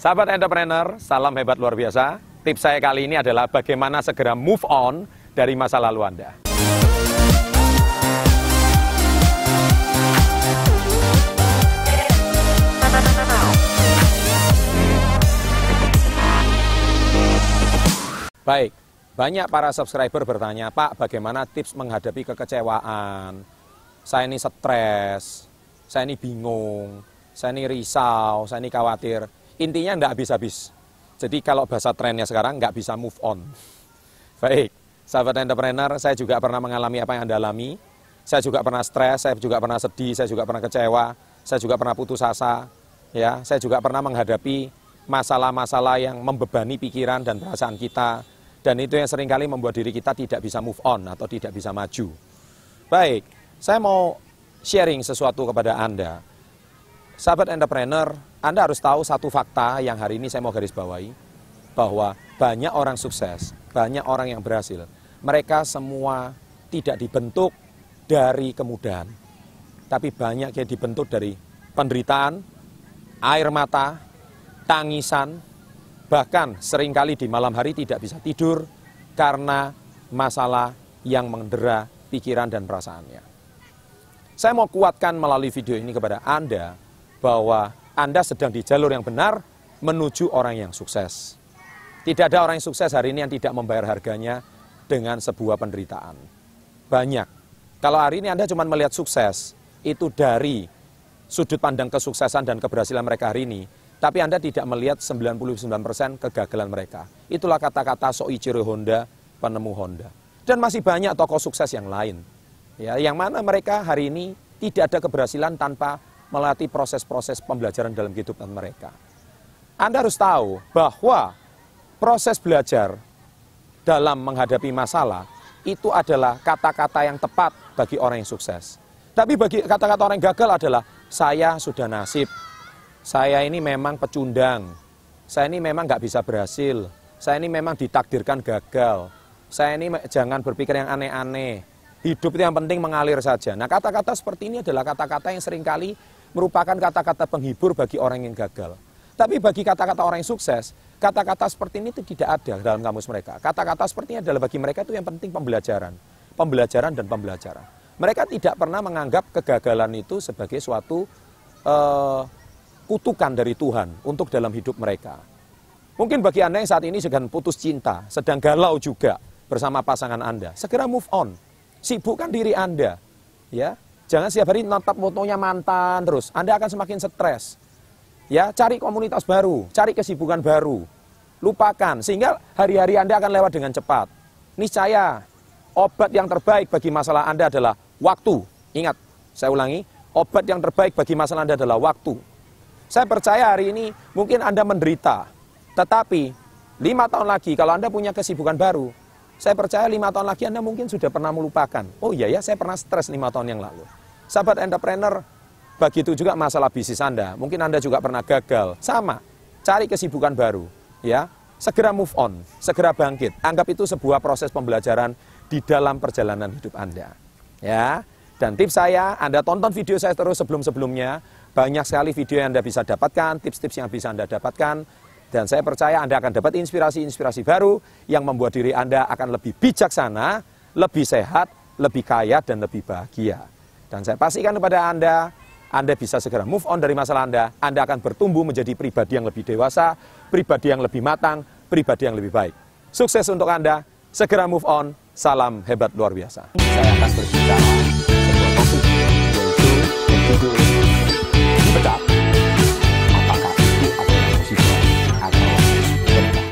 Sahabat entrepreneur, salam hebat luar biasa. Tips saya kali ini adalah bagaimana segera move on dari masa lalu Anda. Baik, banyak para subscriber bertanya, Pak, bagaimana tips menghadapi kekecewaan? Saya ini stres, saya ini bingung, saya ini risau, saya ini khawatir. Intinya tidak habis-habis. Jadi kalau bahasa trennya sekarang nggak bisa move on. Baik, sahabat entrepreneur, saya juga pernah mengalami apa yang Anda alami. Saya juga pernah stres, saya juga pernah sedih, saya juga pernah kecewa, saya juga pernah putus asa. Ya, saya juga pernah menghadapi masalah-masalah yang membebani pikiran dan perasaan kita. Dan itu yang sering kali membuat diri kita tidak bisa move on atau tidak bisa maju. Baik, saya mau sharing sesuatu kepada Anda. Sahabat entrepreneur, Anda harus tahu satu fakta yang hari ini saya mau garis bawahi. Bahwa banyak orang sukses, banyak orang yang berhasil. Mereka semua tidak dibentuk dari kemudahan. Tapi banyak yang dibentuk dari penderitaan, air mata, tangisan, bahkan sering kali di malam hari tidak bisa tidur karena masalah yang mendera pikiran dan perasaannya. Saya mau kuatkan melalui video ini kepada Anda bahwa Anda sedang di jalur yang benar menuju orang yang sukses. Tidak ada orang yang sukses hari ini yang tidak membayar harganya dengan sebuah penderitaan. Banyak. Kalau hari ini Anda cuma melihat sukses, itu dari sudut pandang kesuksesan dan keberhasilan mereka hari ini, tapi Anda tidak melihat 99% kegagalan mereka. Itulah kata-kata Soichiro Honda, penemu Honda. Dan masih banyak tokoh sukses yang lain. Ya, yang mana mereka hari ini tidak ada keberhasilan tanpa melatih proses-proses pembelajaran dalam kehidupan mereka. Anda harus tahu bahwa proses belajar dalam menghadapi masalah itu adalah kata-kata yang tepat bagi orang yang sukses. Tapi bagi kata-kata orang yang gagal adalah saya sudah nasib, saya ini memang pecundang, saya ini memang nggak bisa berhasil, saya ini memang ditakdirkan gagal, saya ini jangan berpikir yang aneh-aneh, Hidup itu yang penting mengalir saja. Nah kata-kata seperti ini adalah kata-kata yang sering kali merupakan kata-kata penghibur bagi orang yang gagal. Tapi bagi kata-kata orang yang sukses, kata-kata seperti ini itu tidak ada dalam kamus mereka. Kata-kata seperti ini adalah bagi mereka itu yang penting pembelajaran. Pembelajaran dan pembelajaran. Mereka tidak pernah menganggap kegagalan itu sebagai suatu uh, kutukan dari Tuhan untuk dalam hidup mereka. Mungkin bagi Anda yang saat ini sedang putus cinta, sedang galau juga bersama pasangan Anda, segera move on Sibukkan diri Anda. Ya, jangan setiap hari nonton fotonya mantan terus. Anda akan semakin stres. Ya, cari komunitas baru, cari kesibukan baru. Lupakan sehingga hari-hari Anda akan lewat dengan cepat. Niscaya obat yang terbaik bagi masalah Anda adalah waktu. Ingat, saya ulangi, obat yang terbaik bagi masalah Anda adalah waktu. Saya percaya hari ini mungkin Anda menderita, tetapi lima tahun lagi kalau Anda punya kesibukan baru, saya percaya lima tahun lagi Anda mungkin sudah pernah melupakan. Oh iya ya, saya pernah stres lima tahun yang lalu. Sahabat entrepreneur, begitu juga masalah bisnis Anda. Mungkin Anda juga pernah gagal. Sama, cari kesibukan baru. ya Segera move on, segera bangkit. Anggap itu sebuah proses pembelajaran di dalam perjalanan hidup Anda. Ya, dan tips saya, Anda tonton video saya terus sebelum-sebelumnya. Banyak sekali video yang Anda bisa dapatkan, tips-tips yang bisa Anda dapatkan dan saya percaya Anda akan dapat inspirasi-inspirasi baru yang membuat diri Anda akan lebih bijaksana, lebih sehat, lebih kaya, dan lebih bahagia. Dan saya pastikan kepada Anda, Anda bisa segera move on dari masalah Anda. Anda akan bertumbuh menjadi pribadi yang lebih dewasa, pribadi yang lebih matang, pribadi yang lebih baik. Sukses untuk Anda, segera move on, salam hebat luar biasa. Saya akan berbicara